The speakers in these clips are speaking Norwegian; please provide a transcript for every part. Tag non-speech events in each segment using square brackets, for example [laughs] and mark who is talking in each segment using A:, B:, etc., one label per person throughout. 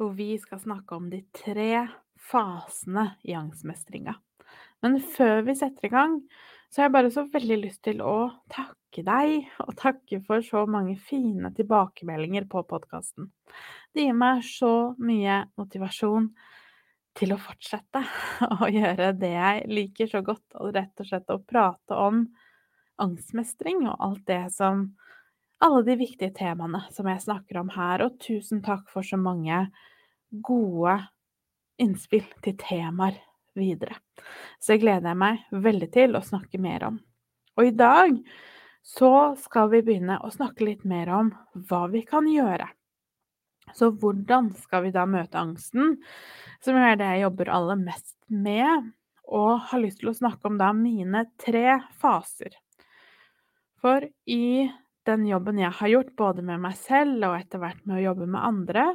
A: hvor vi skal snakke om de tre fasene i angstmestringa. Men før vi setter i gang, så har jeg bare så veldig lyst til å takke deg, og takke for så mange fine tilbakemeldinger på podkasten. Det gir meg så mye motivasjon til å fortsette [laughs] å gjøre det jeg liker så godt, og rett og slett å prate om angstmestring og alt det som alle de viktige temaene som jeg snakker om her, og tusen takk for så mange gode innspill til temaer videre. Så det gleder jeg meg veldig til å snakke mer om. Og i dag så skal vi begynne å snakke litt mer om hva vi kan gjøre. Så hvordan skal vi da møte angsten, som er det jeg jobber aller mest med, og har lyst til å snakke om da mine tre faser. For i den jobben jeg har gjort, både med meg selv og etter hvert med å jobbe med andre,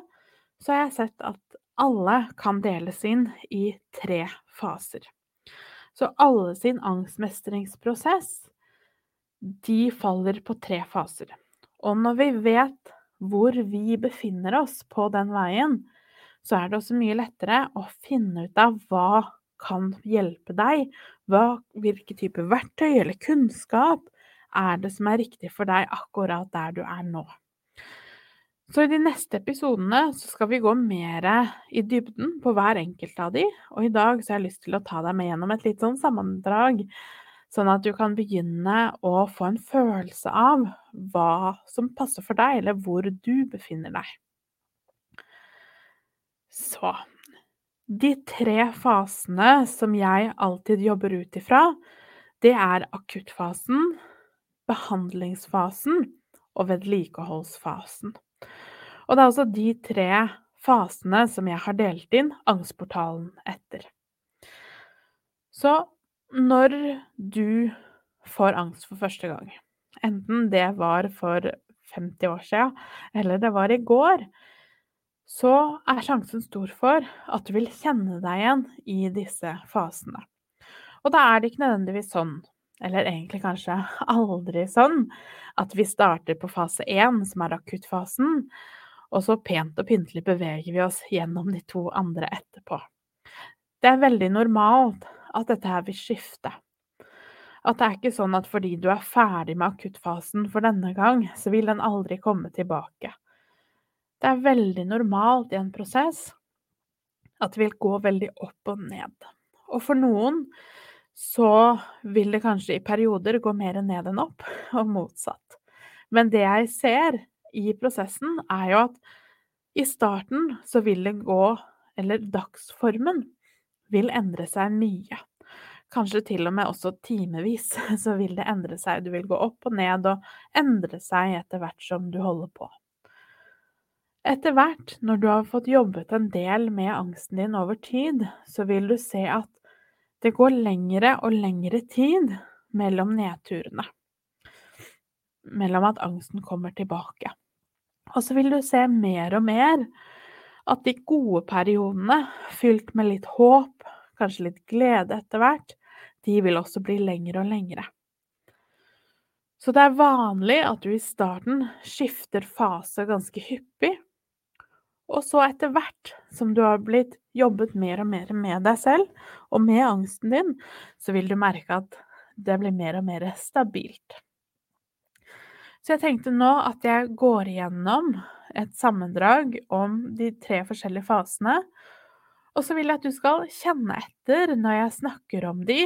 A: så har jeg sett at alle kan deles inn i tre faser. Så alle sin angstmestringsprosess, de faller på tre faser. Og når vi vet hvor vi befinner oss på den veien, så er det også mye lettere å finne ut av hva kan hjelpe deg, hva, hvilke typer verktøy eller kunnskap er det som er riktig for deg akkurat der du er nå. Så i de neste episodene så skal vi gå mer i dybden på hver enkelt av de, og i dag så har jeg lyst til å ta deg med gjennom et litt sånn sammendrag, sånn at du kan begynne å få en følelse av hva som passer for deg, eller hvor du befinner deg. Så De tre fasene som jeg alltid jobber ut ifra, det er akuttfasen, behandlingsfasen og vedlikeholdsfasen. Og det er også de tre fasene som jeg har delt inn angstportalen etter. Så når du får angst for første gang, enten det var for 50 år siden eller det var i går, så er sjansen stor for at du vil kjenne deg igjen i disse fasene. Og da er det ikke nødvendigvis sånn eller egentlig kanskje aldri sånn, at vi starter på fase én, som er akuttfasen, og så pent og pyntelig beveger vi oss gjennom de to andre etterpå. Det er veldig normalt at dette her vil skifte. At det er ikke sånn at fordi du er ferdig med akuttfasen for denne gang, så vil den aldri komme tilbake. Det er veldig normalt i en prosess at det vil gå veldig opp og ned. Og for noen så vil det kanskje i perioder gå mer ned enn opp, og motsatt. Men det jeg ser i prosessen, er jo at i starten så vil det gå Eller dagsformen vil endre seg mye. Kanskje til og med også timevis [laughs] så vil det endre seg. Du vil gå opp og ned og endre seg etter hvert som du holder på. Etter hvert, når du har fått jobbet en del med angsten din over tid, så vil du se at det går lengre og lengre tid mellom nedturene. Mellom at angsten kommer tilbake. Og så vil du se mer og mer at de gode periodene, fylt med litt håp, kanskje litt glede etter hvert, de vil også bli lengre og lengre. Så det er vanlig at du i starten skifter fase ganske hyppig, og så etter hvert som du har blitt jobbet mer og mer med deg selv og med angsten din, så vil du merke at det blir mer og mer stabilt. Så jeg tenkte nå at jeg går igjennom et sammendrag om de tre forskjellige fasene. Og så vil jeg at du skal kjenne etter når jeg snakker om de,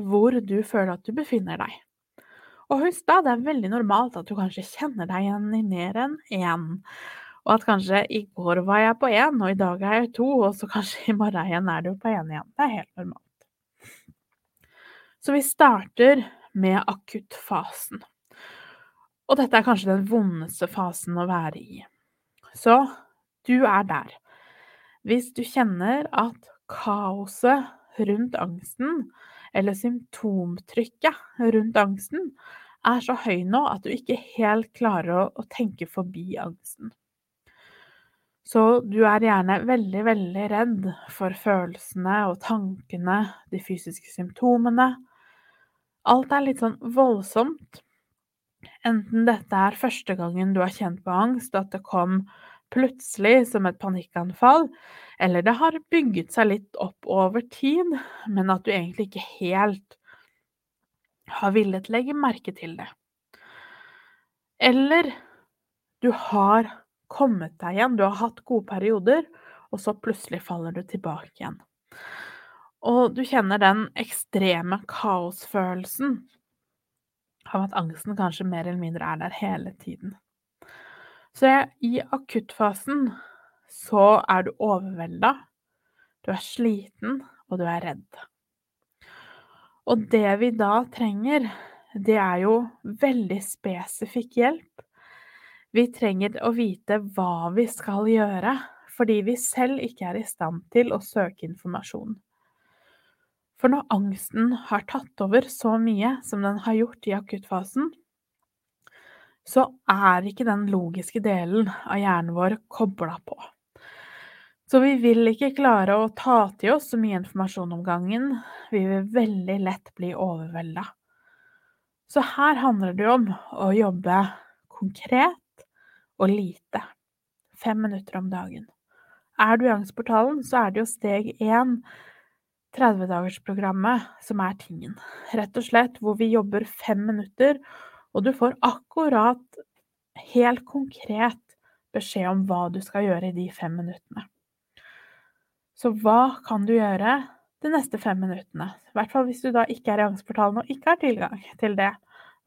A: hvor du føler at du befinner deg. Og husk da, det er veldig normalt at du kanskje kjenner deg igjen i mer enn én. Og at kanskje i går var jeg på én, og i dag er jeg to, og så kanskje i morgen igjen er du på én igjen. Det er helt normalt. Så vi starter med akuttfasen. Og dette er kanskje den vondeste fasen å være i. Så du er der. Hvis du kjenner at kaoset rundt angsten, eller symptomtrykket rundt angsten, er så høy nå at du ikke helt klarer å, å tenke forbi angsten. Så du er gjerne veldig, veldig redd for følelsene og tankene, de fysiske symptomene. Alt er litt sånn voldsomt. Enten dette er første gangen du har kjent på angst, at det kom plutselig som et panikkanfall, eller det har bygget seg litt opp over tid, men at du egentlig ikke helt har villet legge merke til det. Eller du har kommet deg igjen, du har hatt gode perioder, og så plutselig faller du tilbake igjen. Og du kjenner den ekstreme kaosfølelsen av at angsten kanskje mer eller mindre er der hele tiden. Så i akuttfasen så er du overvelda, du er sliten, og du er redd. Og det vi da trenger, det er jo veldig spesifikk hjelp vi trenger å vite hva vi skal gjøre, fordi vi selv ikke er i stand til å søke informasjon. For når angsten har tatt over så mye som den har gjort i akuttfasen, så er ikke den logiske delen av hjernen vår kobla på. Så vi vil ikke klare å ta til oss så mye informasjon om gangen. Vi vil veldig lett bli overvelda. Så her handler det om å jobbe konkret og lite. Fem minutter om dagen. Er du i Angstportalen, så er det jo steg én 30-dagersprogrammet som er tingen. Rett og slett hvor vi jobber fem minutter, og du får akkurat, helt konkret, beskjed om hva du skal gjøre i de fem minuttene. Så hva kan du gjøre de neste fem minuttene? I hvert fall hvis du da ikke er i Angstportalen og ikke har tilgang til det.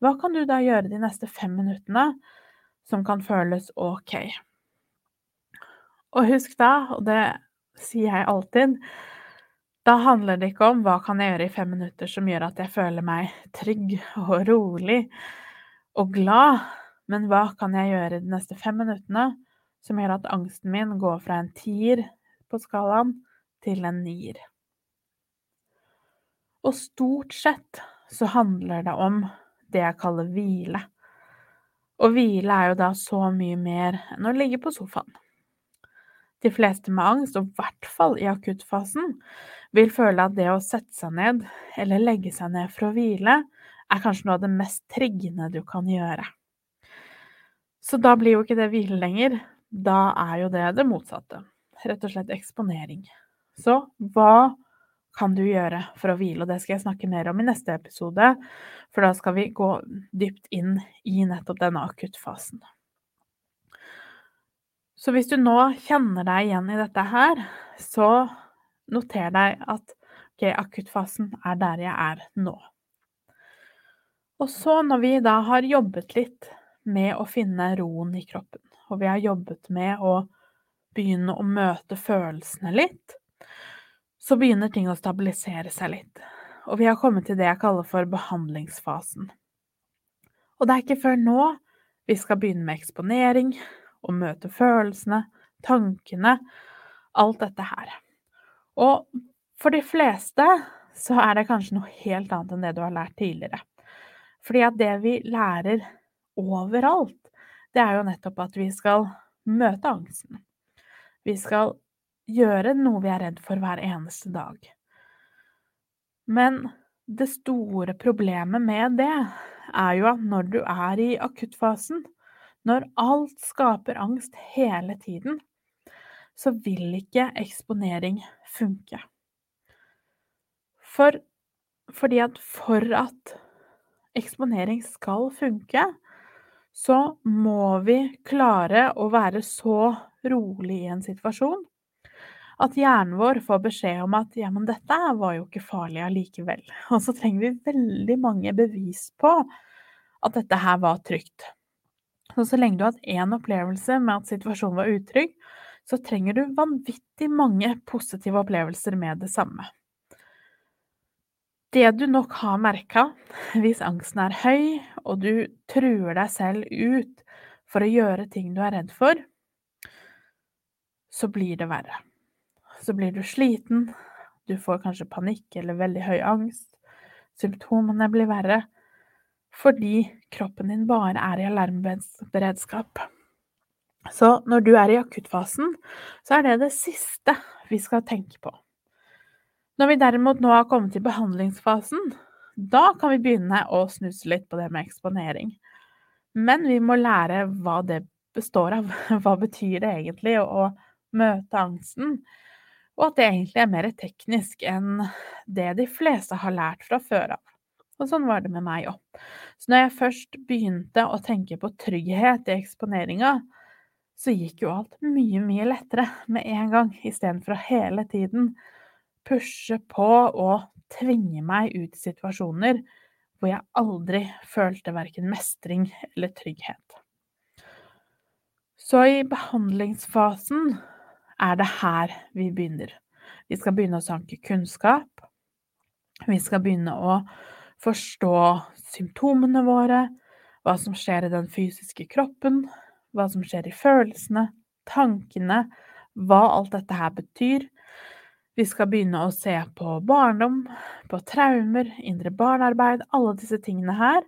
A: Hva kan du da gjøre de neste fem minuttene som kan føles ok. Og husk da, og det sier jeg alltid, da handler det ikke om hva kan jeg gjøre i fem minutter som gjør at jeg føler meg trygg og rolig og glad, men hva kan jeg gjøre de neste fem minuttene som gjør at angsten min går fra en tier på skalaen til en nier. Og stort sett så handler det om det jeg kaller hvile. Og hvile er jo da så mye mer enn å ligge på sofaen. De fleste med angst, og i hvert fall i akuttfasen, vil føle at det å sette seg ned eller legge seg ned for å hvile, er kanskje noe av det mest triggende du kan gjøre. Så da blir jo ikke det hvile lenger, da er jo det det motsatte. Rett og slett eksponering. Så hva kan du gjøre for å hvile, og det skal jeg snakke mer om i neste episode, for da skal vi gå dypt inn i nettopp denne akuttfasen. Så hvis du nå kjenner deg igjen i dette her, så noter deg at ok, akuttfasen er der jeg er nå. Og så, når vi da har jobbet litt med å finne roen i kroppen, og vi har jobbet med å begynne å møte følelsene litt, så begynner ting å stabilisere seg litt. Og vi har kommet til det jeg kaller for behandlingsfasen. Og det er ikke før nå vi skal begynne med eksponering og møte følelsene, tankene, alt dette her. Og for de fleste så er det kanskje noe helt annet enn det du har lært tidligere. Fordi at det vi lærer overalt, det er jo nettopp at vi skal møte angsten. Vi skal gjøre noe vi er redd for hver eneste dag. Men det store problemet med det er jo at når du er i akuttfasen, når alt skaper angst hele tiden, så vil ikke eksponering funke. For, fordi at for at eksponering skal funke, så må vi klare å være så rolig i en situasjon at hjernen vår får beskjed om at ja, men dette var jo ikke farlig allikevel. [laughs] Og så trenger vi veldig mange bevis på at dette her var trygt. Så så lenge du har hatt én opplevelse med at situasjonen var utrygg, så trenger du vanvittig mange positive opplevelser med det samme. Det du nok har merka hvis angsten er høy, og du truer deg selv ut for å gjøre ting du er redd for, så blir det verre. så blir du sliten, du får kanskje panikk eller veldig høy angst. Symptomene blir verre fordi kroppen din bare er i alarmberedskap. Så når du er i akuttfasen, så er det det siste vi skal tenke på. Når vi derimot nå har kommet til behandlingsfasen, da kan vi begynne å snuse litt på det med eksponering. Men vi må lære hva det består av. [laughs] Hva betyr det egentlig å møte angsten? Og at det egentlig er mer teknisk enn det de fleste har lært fra før av. Og sånn var det med meg òg. Så når jeg først begynte å tenke på trygghet i eksponeringa, så gikk jo alt mye, mye lettere med en gang, istedenfor å hele tiden pushe på og tvinge meg ut i situasjoner hvor jeg aldri følte verken mestring eller trygghet. Så i behandlingsfasen er det her vi begynner. Vi skal begynne å sanke kunnskap. Vi skal begynne å forstå symptomene våre, hva som skjer i den fysiske kroppen, hva som skjer i følelsene, tankene, hva alt dette her betyr, vi skal begynne å se på barndom, på traumer, indre barnearbeid, alle disse tingene her.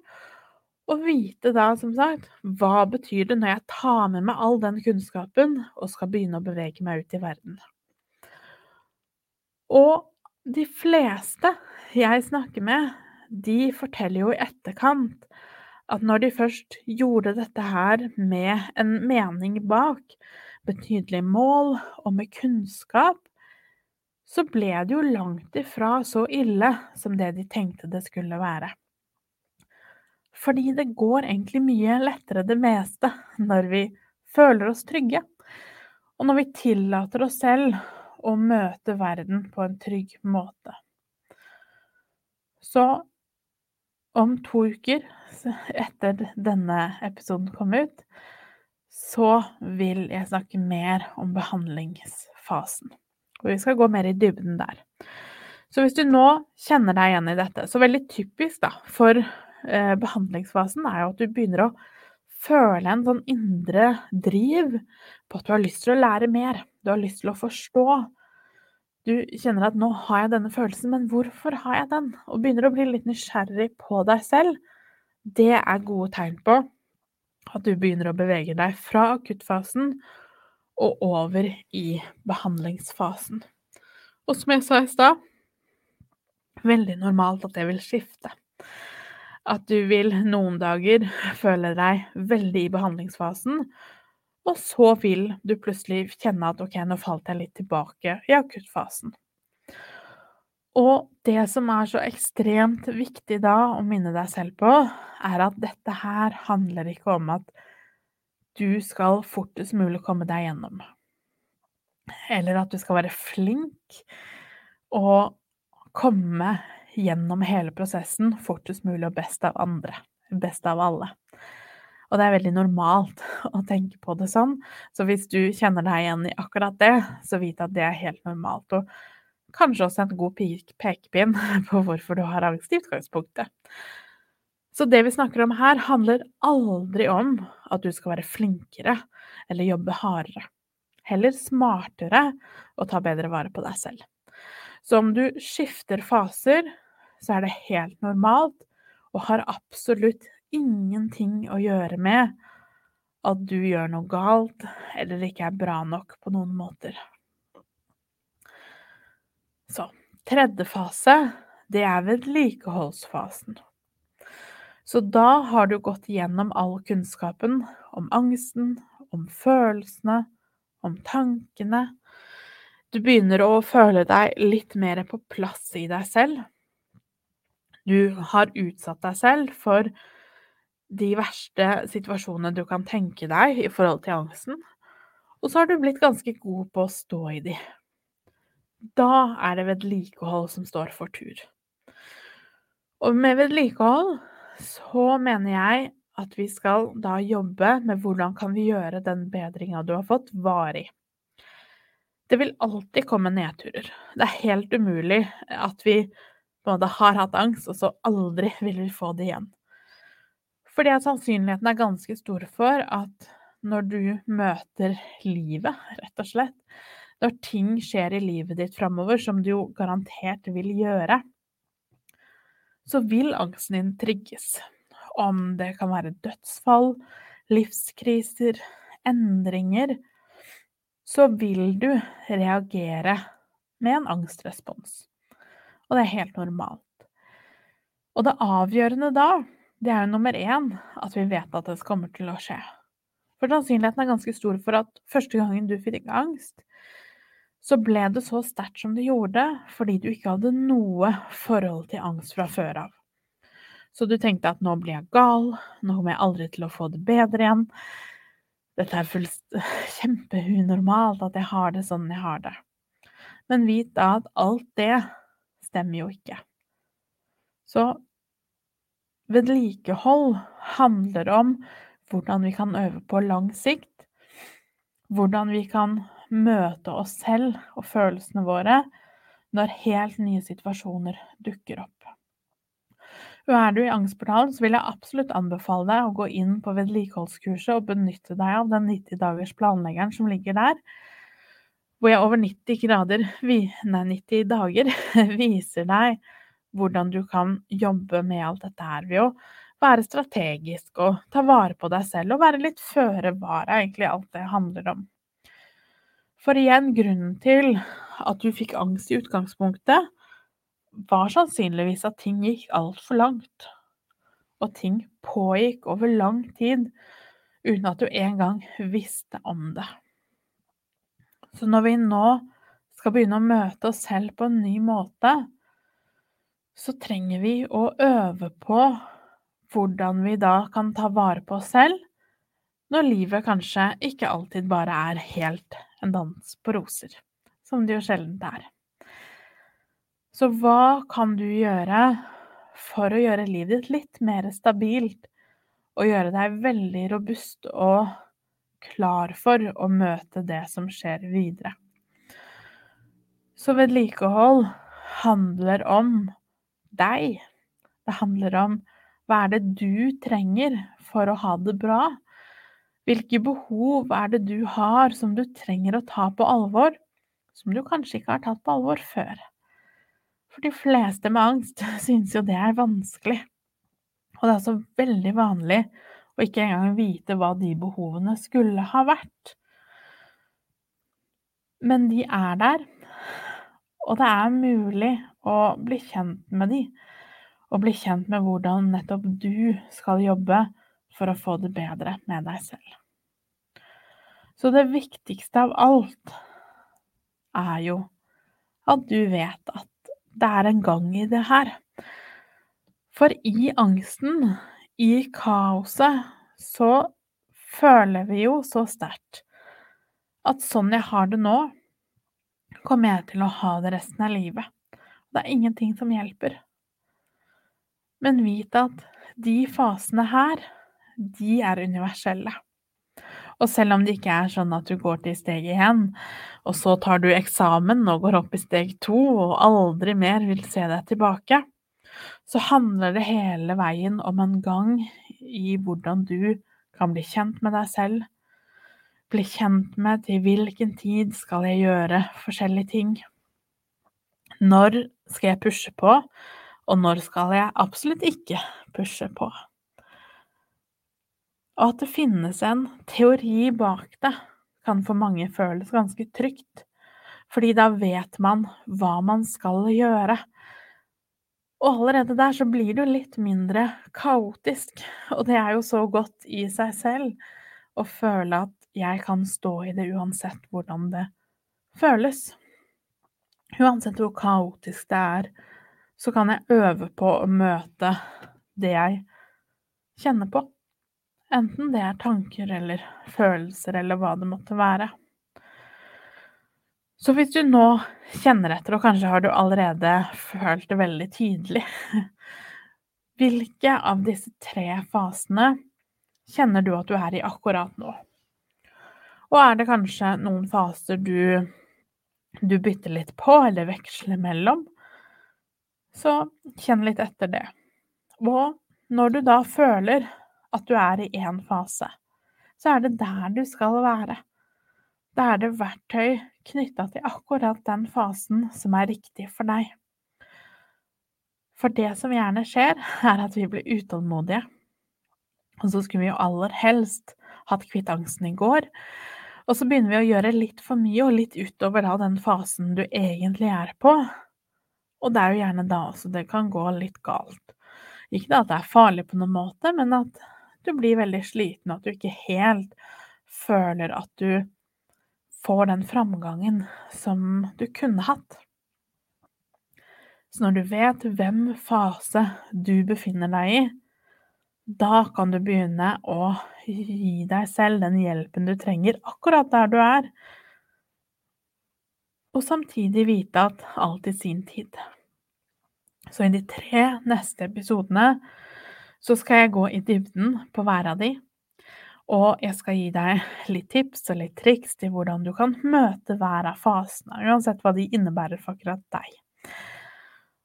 A: Og vite da, som sagt, hva betyr det når jeg tar med meg all den kunnskapen og skal begynne å bevege meg ut i verden. Og de fleste jeg snakker med, de forteller jo i etterkant at når de først gjorde dette her med en mening bak, betydelig mål og med kunnskap, så ble det jo langt ifra så ille som det de tenkte det skulle være. Fordi det går egentlig mye lettere det meste når vi føler oss trygge, og når vi tillater oss selv å møte verden på en trygg måte. Så om to uker, etter denne episoden kom ut, så vil jeg snakke mer om behandlingsfasen. Og vi skal gå mer i dybden der. Så hvis du nå kjenner deg igjen i dette, så veldig typisk da, for eh, behandlingsfasen er jo at du begynner å føle en sånn indre driv på at du har lyst til å lære mer. Du har lyst til å forstå. Du kjenner at 'nå har jeg denne følelsen, men hvorfor har jeg den?' Og begynner å bli litt nysgjerrig på deg selv. Det er gode tegn på at du begynner å bevege deg fra akuttfasen og over i behandlingsfasen. Og som jeg sa i stad, veldig normalt at det vil skifte. At du vil noen dager føle deg veldig i behandlingsfasen, og så vil du plutselig kjenne at ok, nå falt jeg litt tilbake i akuttfasen. Og det som er så ekstremt viktig da å minne deg selv på, er at dette her handler ikke om at du skal fortest mulig komme deg gjennom. Eller at du skal være flink og komme gjennom hele prosessen fortest mulig og best av andre. Best av alle. Og det er veldig normalt [laughs] å tenke på det sånn, så hvis du kjenner deg igjen i akkurat det, så vit at det er helt normalt. Og kanskje også en god pekepinn [laughs] på hvorfor du har angst i utgangspunktet. Så det vi snakker om her, handler aldri om at du skal være flinkere eller jobbe hardere. Heller smartere og ta bedre vare på deg selv. Så om du skifter faser, så er det helt normalt og har absolutt ingenting å gjøre med at du gjør noe galt eller ikke er bra nok på noen måter. Så tredje fase, det er vedlikeholdsfasen. Så da har du gått gjennom all kunnskapen om angsten, om følelsene, om tankene. Du begynner å føle deg litt mer på plass i deg selv. Du har utsatt deg selv for de verste situasjonene du kan tenke deg i forhold til angsten, og så har du blitt ganske god på å stå i de. Da er det vedlikehold som står for tur. Og med vedlikehold så mener jeg at vi skal da jobbe med hvordan kan vi gjøre den bedringa du har fått, varig. Det vil alltid komme nedturer. Det er helt umulig at vi på en har hatt angst, og så aldri vil vi få det igjen. Fordi at sannsynligheten er ganske stor for at når du møter livet, [laughs] rett og slett, når ting skjer i livet ditt framover, som du jo garantert vil gjøre, så vil angsten din trigges. Om det kan være dødsfall, livskriser, endringer, så vil du reagere med en angstrespons. Og det er helt normalt. Og det avgjørende da, det er jo nummer én at vi vet at det kommer til å skje. For sannsynligheten er ganske stor for at første gangen du fikk angst, så ble det så sterkt som det gjorde fordi du ikke hadde noe forhold til angst fra før av. Så du tenkte at nå blir jeg gal, nå kommer jeg aldri til å få det bedre igjen. Dette er fullst kjempeunormalt at jeg har det sånn jeg har det. Men vit da at alt det stemmer jo ikke. Så vedlikehold handler om hvordan vi kan øve på lang sikt, hvordan vi kan møte oss selv og følelsene våre når helt nye situasjoner dukker opp. Er du i Angstportalen, så vil jeg absolutt anbefale deg å gå inn på vedlikeholdskurset og benytte deg av den 90 dagers planleggeren som ligger der, hvor jeg over 90, grader, nei, 90 dager [laughs] viser deg hvordan du kan jobbe med alt dette her ved å være strategisk og ta vare på deg selv og være litt føre var, er egentlig alt det handler om. For igjen, grunnen til at du fikk angst i utgangspunktet, var sannsynligvis at ting gikk altfor langt. Og ting pågikk over lang tid uten at du engang visste om det. Så når vi nå skal begynne å møte oss selv på en ny måte, så trenger vi å øve på hvordan vi da kan ta vare på oss selv, når livet kanskje ikke alltid bare er helt en dans på roser, som det jo sjelden er. Så hva kan du gjøre for å gjøre livet ditt litt mer stabilt, og gjøre deg veldig robust og klar for å møte det som skjer videre? Så vedlikehold handler om deg. Det handler om hva er det du trenger for å ha det bra? Hvilke behov er det du har som du trenger å ta på alvor, som du kanskje ikke har tatt på alvor før? For de fleste med angst [laughs] synes jo det er vanskelig. Og det er altså veldig vanlig å ikke engang vite hva de behovene skulle ha vært. Men de er der, og det er mulig å bli kjent med de, og bli kjent med hvordan nettopp du skal jobbe for å få det bedre med deg selv. Så det viktigste av alt er jo at du vet at det er en gang i det her. For i angsten, i kaoset, så føler vi jo så sterkt at sånn jeg har det nå, kommer jeg til å ha det resten av livet. Det er ingenting som hjelper. Men vit at de fasene her, de er universelle. Og selv om det ikke er sånn at du går til steg én, og så tar du eksamen og går opp i steg to og aldri mer vil se deg tilbake, så handler det hele veien om en gang i hvordan du kan bli kjent med deg selv, bli kjent med til hvilken tid skal jeg gjøre forskjellige ting. Når skal jeg pushe på, og når skal jeg absolutt ikke pushe på? Og at det finnes en teori bak det, kan for mange føles ganske trygt, fordi da vet man hva man skal gjøre. Og allerede der så blir det jo litt mindre kaotisk, og det er jo så godt i seg selv å føle at jeg kan stå i det uansett hvordan det føles. Uansett hvor kaotisk det er, så kan jeg øve på å møte det jeg kjenner på. Enten det er tanker eller følelser eller hva det måtte være. Så hvis du nå kjenner etter, og kanskje har du allerede følt det veldig tydelig [laughs] Hvilke av disse tre fasene kjenner du at du er i akkurat nå? Og er det kanskje noen faser du, du bytter litt på eller veksler mellom, så kjenn litt etter det. Og når du da føler at du er i én fase, så er det der du skal være. da er det verktøy knytta til akkurat den fasen som er riktig for deg. For det som gjerne skjer, er at vi blir utålmodige. Og så skulle vi jo aller helst hatt kvitt angsten i går. Og så begynner vi å gjøre litt for mye, og litt utover da den fasen du egentlig er på. Og det er jo gjerne da også det kan gå litt galt. Ikke da at det er farlig på noen måte, men at du blir veldig sliten, og at du ikke helt føler at du får den framgangen som du kunne hatt. Så når du vet hvem fase du befinner deg i, da kan du begynne å gi deg selv den hjelpen du trenger akkurat der du er, og samtidig vite at alt i sin tid. Så i de tre neste episodene så skal jeg gå i dybden på hver av de, og jeg skal gi deg litt tips og litt triks til hvordan du kan møte hver av fasene, uansett hva de innebærer for akkurat deg.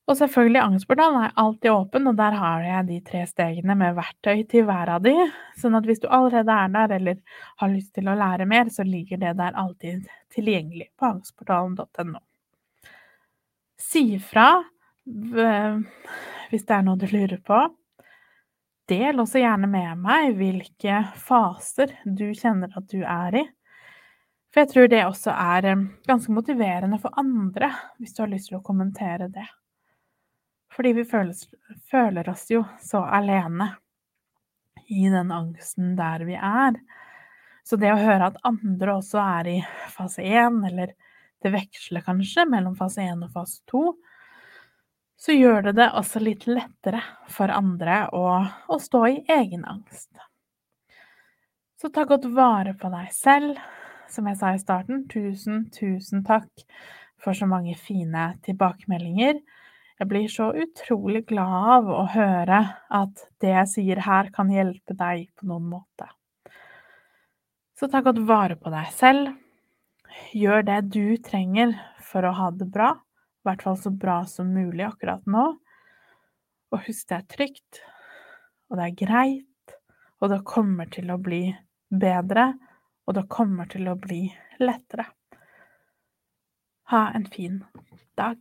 A: Og selvfølgelig, angstportalen er alltid åpen, og der har jeg de tre stegene med verktøy til hver av de, sånn at hvis du allerede er der eller har lyst til å lære mer, så ligger det der alltid tilgjengelig på angstportalen.no. Si ifra hvis det er noe du lurer på. Del også gjerne med meg hvilke faser du kjenner at du er i. For jeg tror det også er eh, ganske motiverende for andre, hvis du har lyst til å kommentere det. Fordi vi føles, føler oss jo så alene i den angsten der vi er. Så det å høre at andre også er i fase én, eller det veksler kanskje mellom fase én og fase to, så gjør det det også litt lettere for andre å, å stå i egen angst. Så ta godt vare på deg selv. Som jeg sa i starten, tusen, tusen takk for så mange fine tilbakemeldinger. Jeg blir så utrolig glad av å høre at det jeg sier her, kan hjelpe deg på noen måte. Så ta godt vare på deg selv. Gjør det du trenger for å ha det bra, i hvert fall så bra som mulig akkurat nå. Og husk det er trygt, og det er greit, og det kommer til å bli bedre, og det kommer til å bli lettere. Ha en fin dag.